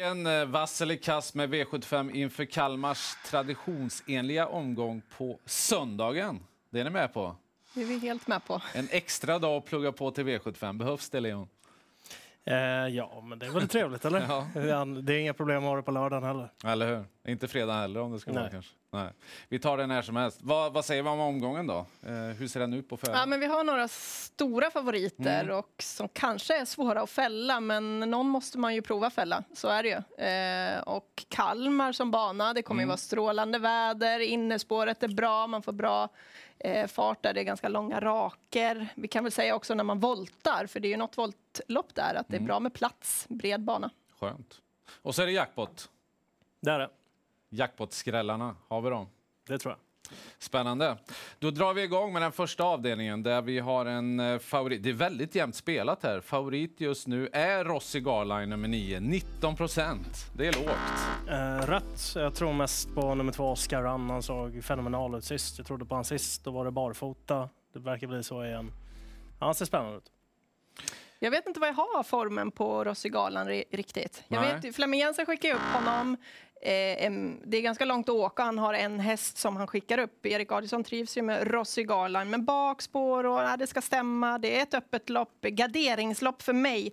En eh, vass eller kass med V75 inför Kalmars traditionsenliga omgång på söndagen. Det är ni med på? Det är vi helt med på. En extra dag att plugga på till V75. Behövs det, Leon? Eh, ja, men det är väl trevligt, eller? Ja. Det är inga problem att ha det på lördagen heller. Eller hur? Inte fredag heller om det ska vara Nej. kanske. Nej. Vi tar den här som helst. Vad, vad säger man om omgången då? Eh, hur ser den ut på förhand? Ja, men vi har några stora favoriter Mm. och som kanske är svåra att fälla, men någon måste man ju prova fälla. Så är det ju. Eh, och Kalmar som bana, det kommer ju Mm. vara strålande väder, innespåret är bra, man får bra fart där, det är ganska långa raker. Vi kan väl säga också när man voltar, för det är ju något voltlopp där, att det Mm. är bra med plats, bred bana. Skönt. Och så är det jackpot. Det är det. Jackpot-skrällarna, har vi dem? Det tror jag. Spännande. Då drar vi igång med den första avdelningen där vi har en eh, favorit. Det är väldigt jämnt spelat här. Favorit just nu är Rossi Garline nummer 9, 19 procent. Det är lågt. Eh, rött. Jag tror mest på nummer två, Oscar Run. Han såg fenomenal ut sist. Jag trodde på han sist. Då var det barfota. Det verkar bli så igen. Ja, han ser spännande ut. Jag vet inte vad jag har formen på Rossi Galan ri- riktigt. Jag Nej. vet, ju- Flemming Jensen skickar ju upp honom. Eh, det är ganska långt att åka. Han har en häst som han skickar upp. Erik Adielsson trivs ju med Rossi Galan. Men bakspår och ja, det ska stämma. Det är ett öppet lopp. Garderingslopp för mig.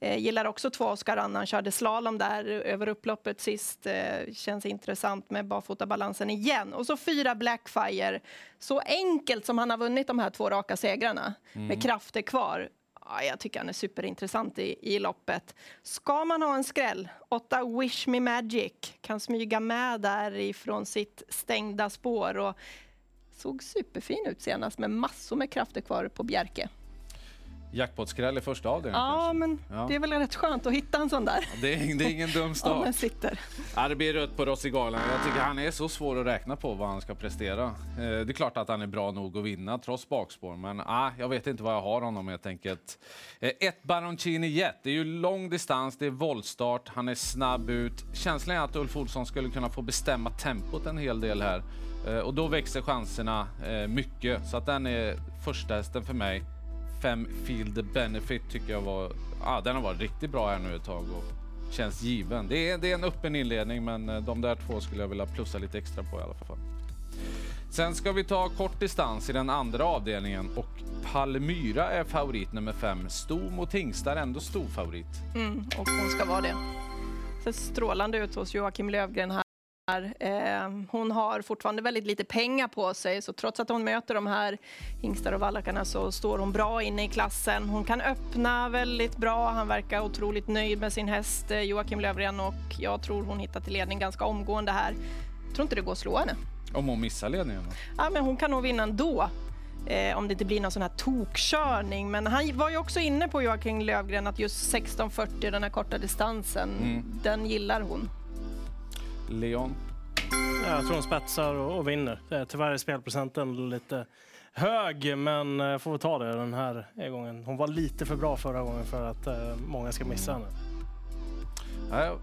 Eh, gillar också två Oskar Anna. Han körde slalom där över upploppet sist. Eh, känns intressant med barfotabalansen igen. Och så fyra Blackfire. Så enkelt som han har vunnit de här två raka segrarna med krafter kvar. Ja, jag tycker han är superintressant i, i loppet. Ska man ha en skräll, åtta Wish Me Magic kan smyga med därifrån sitt stängda spår och såg superfin ut senast med massor med krafter kvar på Bjerke. Jackpot-skräll i första avdelningen Ja, kanske. men Ja. det är väl rätt skönt att hitta en sån där. Det är, det är ingen dum Om start. den sitter. Ja, det blir rött på Rossi Garland. Jag tycker han är så svår att räkna på vad han ska prestera. Eh, det är klart att han är bra nog att vinna trots bakspår, men ah, jag vet inte vad jag har honom helt enkelt. Eh, ett Baroncini Jet. Det är ju lång distans, det är voltstart, han är snabb ut. Känslan är att Ulf Olsson skulle kunna få bestämma tempot en hel del här. Eh, och då växer chanserna eh, mycket, så att den är första hästen för mig. Fem the Benefit tycker jag var... Ah, den har varit riktigt bra här nu ett tag och känns given. Det är, det är en öppen inledning, men eh, de där två skulle jag vilja plussa lite extra på i alla fall. Sen ska vi ta kort distans i den andra avdelningen och Palmyra är favorit nummer fem. och Tingsta är ändå stor favorit. Mm, och hon ska vara det. Ser strålande ut hos Joakim Lövgren här. Eh, hon har fortfarande väldigt lite pengar på sig, så trots att hon möter de här hingstar och vallakarna så står hon bra inne i klassen. Hon kan öppna väldigt bra. Han verkar otroligt nöjd med sin häst eh, Joakim Lövgren och jag tror hon hittar till ledning ganska omgående här. Jag tror inte det går att slå henne. Om hon missar ledningen. Ja, men hon kan nog vinna ändå. Eh, om det inte blir någon sån här tokkörning. Men han var ju också inne på Joakim Lövgren att just 16.40, den här korta distansen, Mm. den gillar hon. Leon. Ja, Jag tror hon spetsar och, och vinner. Eh, Tyvärr är spelprocenten lite hög, men jag får väl ta det den här gången. Hon var lite för bra förra gången för att eh, många ska missa henne. Ja,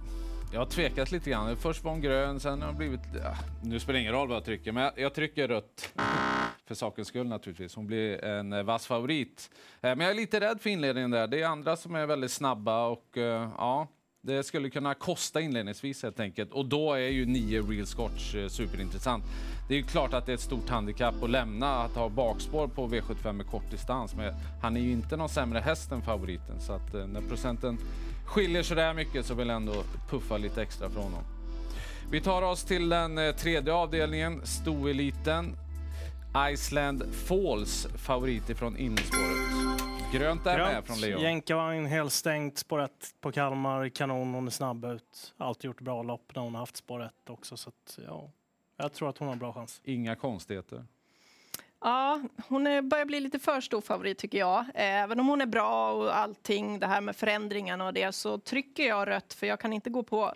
jag, har tvekat lite grann. Först var hon grön, sen har det blivit... Ja, nu spelar det ingen roll vad jag trycker, men jag, jag trycker rött. För sakens skull naturligtvis. Hon blir en eh, vass favorit. Eh, Men jag är lite rädd för inledningen där. Det är andra som är väldigt snabba och eh, ja, det skulle kunna kosta inledningsvis helt enkelt. Och då är ju nio Real Scotch eh, superintressant. Det är ju klart att det är ett stort handikapp att lämna att ha bakspår på V75 med kort distans. Men han är ju inte någon sämre häst än favoriten. Så att eh, när procenten skiljer så där mycket så vill jag ändå puffa lite extra från honom. Vi tar oss till den eh, tredje avdelningen, stoeliten. Iceland Falls favorit ifrån innerspåret. Grönt är med från Leon. Jänkarvagn, helstängt, spår 1 på Kalmar, kanon, hon är snabb ut. Alltid gjort bra lopp när hon har haft spår 1 också, så att, ja, jag tror att hon har en bra chans. Inga konstigheter. Ja, hon är, börjar bli lite för stor favorit tycker jag. Även om hon är bra och allting, det här med förändringarna och det, så trycker jag rött för jag kan inte gå på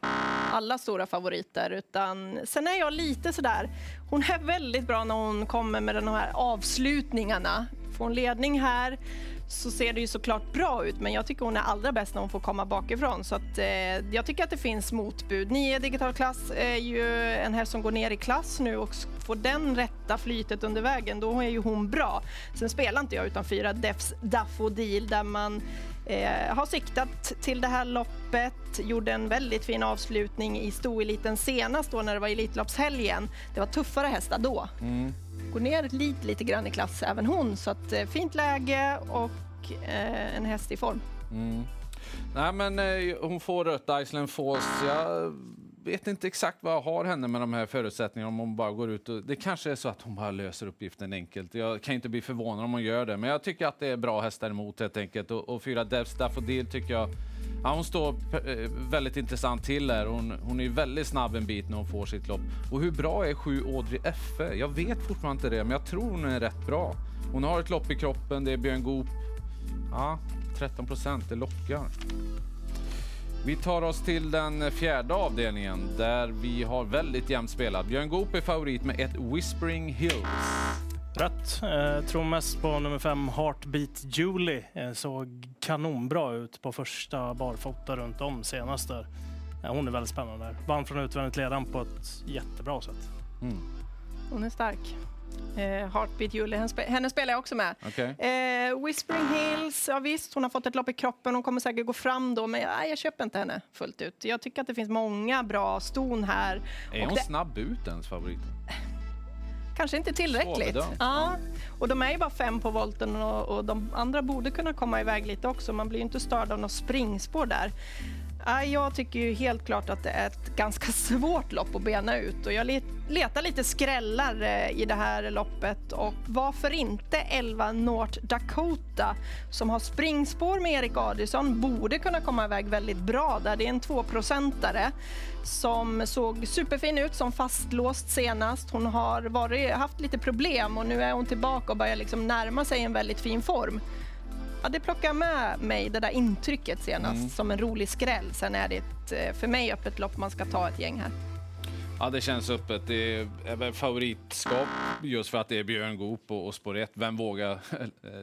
alla stora favoriter. Utan, sen är jag lite sådär, hon är väldigt bra när hon kommer med de här avslutningarna. Får hon ledning här så ser det ju såklart bra ut, men jag tycker hon är allra bäst när hon får komma bakifrån. Så att, eh, jag tycker att det finns motbud. 9 digital klass är ju en häst som går ner i klass nu och får den rätta flytet under vägen, då är ju hon bra. Sen spelar inte jag utan fyra Defs Daffodil där man eh, har siktat till det här loppet. Gjorde en väldigt fin avslutning i stoeliten senast då när det var Elitloppshelgen. Det var tuffare hästar då. Mm. Går ner lite, lite grann i klass även hon, så att, eh, fint läge och eh, en häst i form. Mm. Nej, men eh, hon får rött Iceland Falls. Jag vet inte exakt vad jag har henne med de här förutsättningarna om hon bara går ut och... Det kanske är så att hon bara löser uppgiften enkelt. Jag kan inte bli förvånad om hon gör det, men jag tycker att det är bra hästar emot helt enkelt. Och, och fyra Devs Daffodil tycker jag... Ja, hon står eh, väldigt intressant till här. Hon, hon är väldigt snabb en bit när hon får sitt lopp. Och hur bra är 7 Audrey Effe? Jag vet fortfarande inte det, men jag tror hon är rätt bra. Hon har ett lopp i kroppen, det är Björn Goop. Ja, 13 procent, det lockar. Vi tar oss till den fjärde avdelningen där vi har väldigt jämnt spelat. Björn Goop är favorit med ett Whispering Hills. Rätt. Eh, tror mest på nummer fem Heartbeat Julie. Eh, såg kanonbra ut på första barfota runt om senast där. Hon är väldigt spännande. Vann från utvändigt ledan på ett jättebra sätt. Mm. Hon är stark. Eh, Heartbeat Julie, henne, spe henne spelar jag också med. Okay. Eh, Whispering Hills, ja visst, hon har fått ett lopp i kroppen. Hon kommer säkert gå fram då, men ja, jag köper inte henne fullt ut. Jag tycker att det finns många bra ston här. Är Och hon det- snabb ut ens favorit? Kanske inte tillräckligt. Ja. Och de är ju bara fem på volten och, och de andra borde kunna komma iväg lite också. Man blir ju inte störd av något springspår där. Jag tycker ju helt klart att det är ett ganska svårt lopp att bena ut och jag letar lite skrällar eh, i det här loppet och varför inte 11 North Dakota som har springspår med Erik Adielsson borde kunna komma iväg väldigt bra där. Det är en tvåprocentare som såg superfin ut som fastlåst senast. Hon har varit, haft lite problem och nu är hon tillbaka och börjar liksom närma sig en väldigt fin form. Ja, det plockar med mig det där intrycket senast Mm. som en rolig skräll. Sen är det ett, eh, för mig öppet lopp man ska ta ett gäng här. Ja, det känns öppet. Det är, väl favoritskap just för att det är Björn Goop och, och spår 1. Vem vågar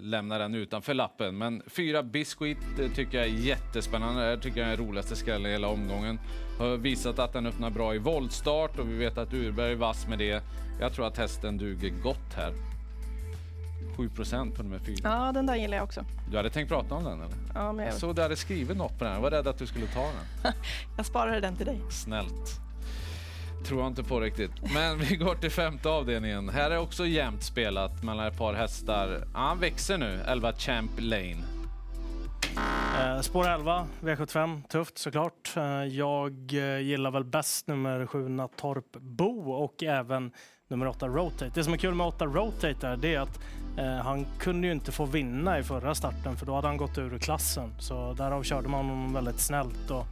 lämna den utanför lappen? Men fyra Biscuit eh, tycker jag är jättespännande. Jag tycker jag är den roligaste skrällen i hela omgången. Har visat att den öppnar bra i voltstart och vi vet att Urberg är vass med det. Jag tror att hästen duger gott här. 7 på nummer fyra. Ja, den där gillar jag också. Du hade tänkt prata om den eller? Ja, men Jag såg du hade skrivit något på den. Jag var rädd att du skulle ta den. jag sparade den till dig. Snällt. Tror jag inte på riktigt. Men vi går till femte avdelningen. Här är också jämnt spelat mellan ett par hästar. Ja, han växer nu, 11 Champ Lane. Eh, spår 11, V75. Tufft såklart. Eh, jag eh, gillar väl bäst nummer 7 Natorp Bo och även nummer 8 Rotate. Det som är kul med 8 Rotate är, det är att eh, han kunde ju inte få vinna i förra starten för då hade han gått ur klassen. Så därav körde man honom väldigt snällt och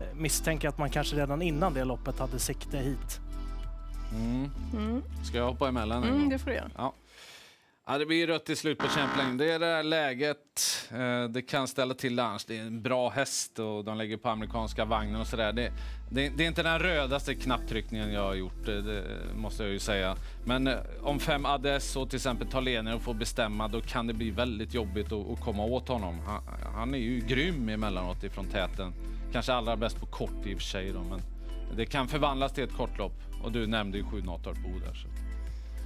eh, misstänker att man kanske redan innan det loppet hade sikte hit. Mm. Mm. Ska jag hoppa emellan Mm, det får du göra. Ja. Ja, det blir rött till slut på Champ Det är det här läget. Eh, det kan ställa till lunch. Det är en bra häst och de lägger på amerikanska vagnen och sådär. Det, det, det är inte den rödaste knapptryckningen jag har gjort, det, det måste jag ju säga. Men eh, om fem ADS och till exempel tar ledningen och får bestämma, då kan det bli väldigt jobbigt att, att komma åt honom. Han, han är ju grym emellanåt ifrån täten. Kanske allra bäst på kort i och för sig då, men det kan förvandlas till ett kortlopp. Och du nämnde ju sju Natorp Bo där. Så.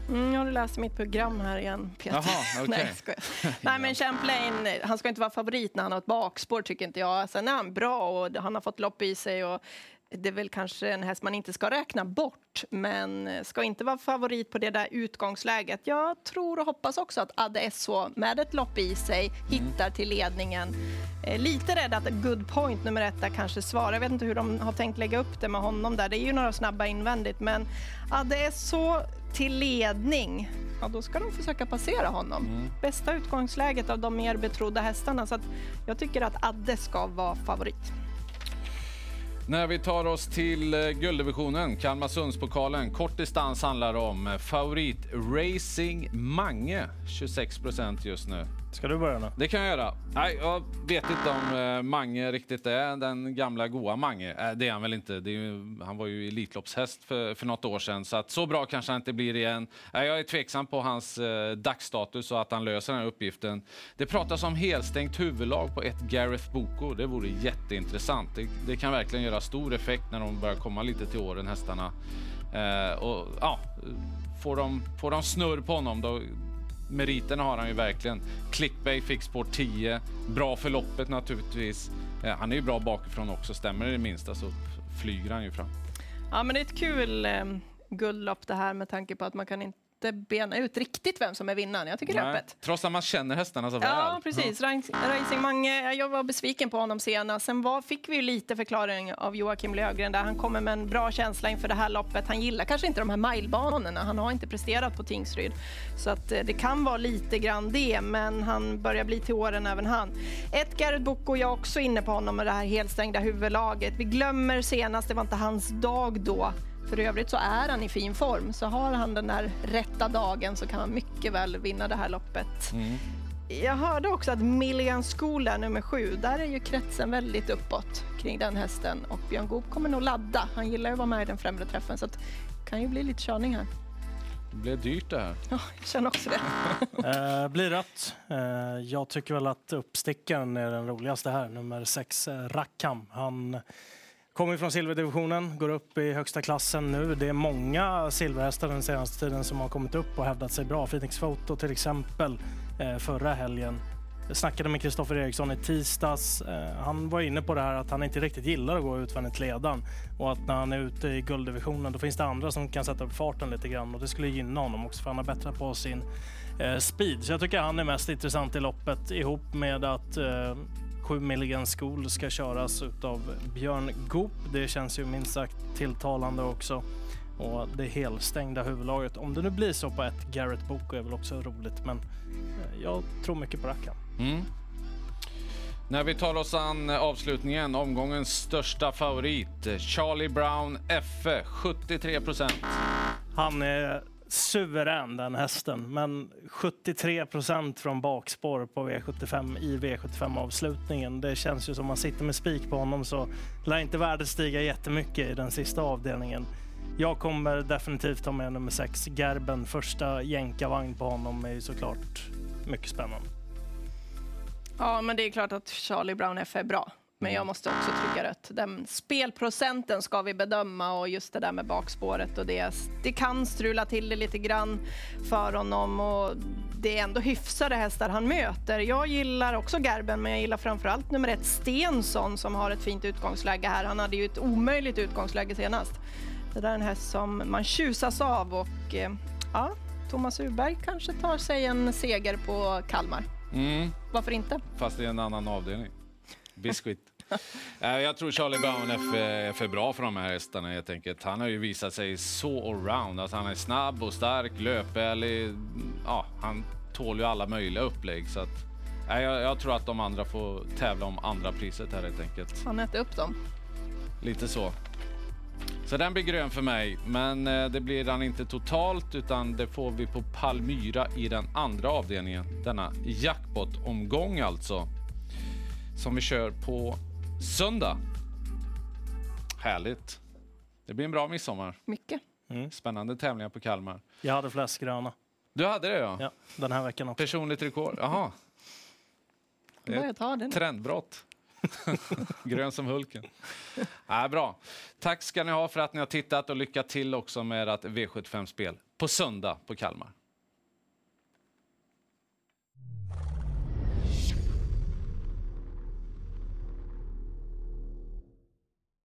Mm, jag läst mitt program här igen, Peter. Jaha, okej. Nej, jag. Nej, men Champlain, han ska inte vara favorit när han har ett bakspår, tycker inte jag. Sen är han bra och han har fått lopp i sig. Och det är väl kanske en häst man inte ska räkna bort, men ska inte vara favorit på det där utgångsläget. Jag tror och hoppas också att Adde SH med ett lopp i sig hittar till ledningen. Eh, Lite rädd att Good Point nummer ett där kanske svarar. Jag vet inte hur de har tänkt lägga upp det med honom där. Det är ju några snabba invändigt, men Adde SH till ledning, ja då ska de försöka passera honom. Mm. Bästa utgångsläget av de mer betrodda hästarna, så jag tycker att Adde ska vara favorit. När vi tar oss till eh, gulddivisionen, Kalmarsundspokalen. Kort distans handlar det om. Eh, Favorit Racing Mange, 26 procent just nu. Ska du börja nu? Det kan jag göra. Nej, jag vet inte om eh, Mange riktigt är den gamla goa Mange. Eh, det är han väl inte. Det är ju, han var ju Elitloppshäst för, för något år sedan, så att så bra kanske han inte blir igen. Eh, jag är tveksam på hans eh, dagsstatus och att han löser den här uppgiften. Det pratas om helstängt huvudlag på ett Gareth Boko. Det vore jätteintressant. Det, det kan verkligen göra stor effekt när de börjar komma lite till åren, hästarna. Eh, och ja, får de, får de snurr på honom då meriterna har han ju verkligen. Clickbay fick spår 10. Bra för loppet naturligtvis. Eh, han är ju bra bakifrån också. Stämmer det, det minsta så flyger han ju fram. Ja, men det är ett kul eh, guldlopp det här med tanke på att man kan inte bena ut riktigt vem som är vinnaren. Jag tycker det är öppet. Trots att man känner hästarna så väl. Ja, precis. Ja. Racing Mange, jag var besviken på honom senast. Sen var, fick vi ju lite förklaring av Joakim Lövgren där han kommer med en bra känsla inför det här loppet. Han gillar kanske inte de här milebanorna. Han har inte presterat på Tingsryd. Så att eh, det kan vara lite grann det, men han börjar bli till åren även han. Ett Garrett Boko, jag är också inne på honom med det här helstängda huvudlaget. Vi glömmer senast, det var inte hans dag då. För övrigt så är han i fin form, så har han den där rätta dagen så kan han mycket väl vinna det här loppet. Mm. Jag hörde också att Milligan School är nummer sju. Där är ju kretsen väldigt uppåt kring den hästen och Björn Goop kommer nog ladda. Han gillar ju att vara med i den främre träffen så det kan ju bli lite körning här. Det blir dyrt det här. Ja, jag känner också det. uh, blir rött. Uh, jag tycker väl att uppstickaren är den roligaste här, nummer sex, uh, Rackham. Han Kommer från silverdivisionen, går upp i högsta klassen nu. Det är många silverhästar den senaste tiden som har kommit upp och hävdat sig bra. Phoenix Photo till exempel eh, förra helgen. Jag snackade med Kristoffer Eriksson i tisdags. Eh, han var inne på det här att han inte riktigt gillar att gå utvändigt ledan och att när han är ute i gulddivisionen då finns det andra som kan sätta upp farten lite grann och det skulle gynna honom också för han har bättrat på sin eh, speed. Så jag tycker han är mest intressant i loppet ihop med att 7 Milligan School ska köras av Björn Goop. Det känns ju minst sagt tilltalande också. Och det helstängda huvudlaget, om det nu blir så på ett Garrett Boko är väl också roligt, men eh, jag tror mycket på Rackham. Mm. När vi tar oss an avslutningen, omgångens största favorit, Charlie Brown F 73 procent. Han är suverän den hästen, men 73 procent från bakspår på V75 i V75-avslutningen. Det känns ju som man sitter med spik på honom så lär inte värdet stiga jättemycket i den sista avdelningen. Jag kommer definitivt ta med nummer 6, Gerben. Första jänkarvagn på honom är ju såklart mycket spännande. Ja, men det är klart att Charlie Brown F är bra. Men jag måste också trycka rött. Den spelprocenten ska vi bedöma och just det där med bakspåret och det, det kan strula till det lite grann för honom och det är ändå hyfsade hästar han möter. Jag gillar också Gerben, men jag gillar framförallt nummer ett Stensson som har ett fint utgångsläge här. Han hade ju ett omöjligt utgångsläge senast. Det där är en häst som man tjusas av och eh, ja, Thomas Uberg kanske tar sig en seger på Kalmar. Mm. Varför inte? Fast i en annan avdelning. Biscuit. Eh, jag tror Charlie Brown är för, bra för de här hästarna helt enkelt. Han har ju visat sig så allround. Att han är snabb och stark, löpärlig. Ja, han tål ju alla möjliga upplägg. Så att, jag, jag, tror att de andra får tävla om andra priset här helt enkelt. Han äter upp dem. Lite så. Så den blir grön för mig, men eh, det blir den inte totalt utan det får vi på Palmyra i den andra avdelningen. Denna jackpot-omgång alltså som vi kör på söndag. Härligt. Det blir en bra midsommar. Mycket. Mm. Spännande tävlingar på Kalmar. Jag hade flest gröna. Du hade det, ja? Ja, den här veckan också. Personligt rekord? Jaha. Det ta den. Trendbrott. Grön som Hulken. Äh, bra. Tack ska ni ha för att ni har tittat och lycka till också med ert V75-spel på söndag på Kalmar.